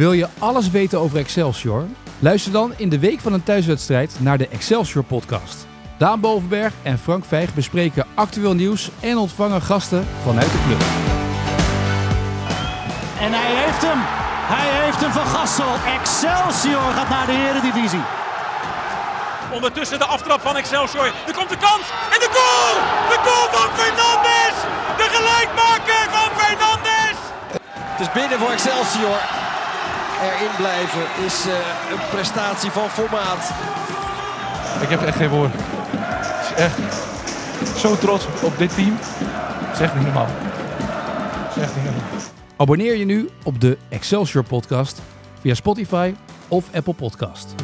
Wil je alles weten over Excelsior? Luister dan in de week van een thuiswedstrijd naar de Excelsior podcast. Daan Bovenberg en Frank Vijg bespreken actueel nieuws en ontvangen gasten vanuit de club. En hij heeft hem. Hij heeft hem van Gassel. Excelsior gaat naar de Eredivisie. Ondertussen de aftrap van Excelsior. Er komt de kans. En de goal! De goal van Fernandes! De gelijkmaker van Fernandes! Het is binnen voor Excelsior. Erin blijven is uh, een prestatie van formaat. Ik heb echt geen woorden. Het is echt zo trots op dit team. Het is echt niet normaal. Het is echt niet normaal. Abonneer je nu op de Excelsior podcast via Spotify of Apple Podcast.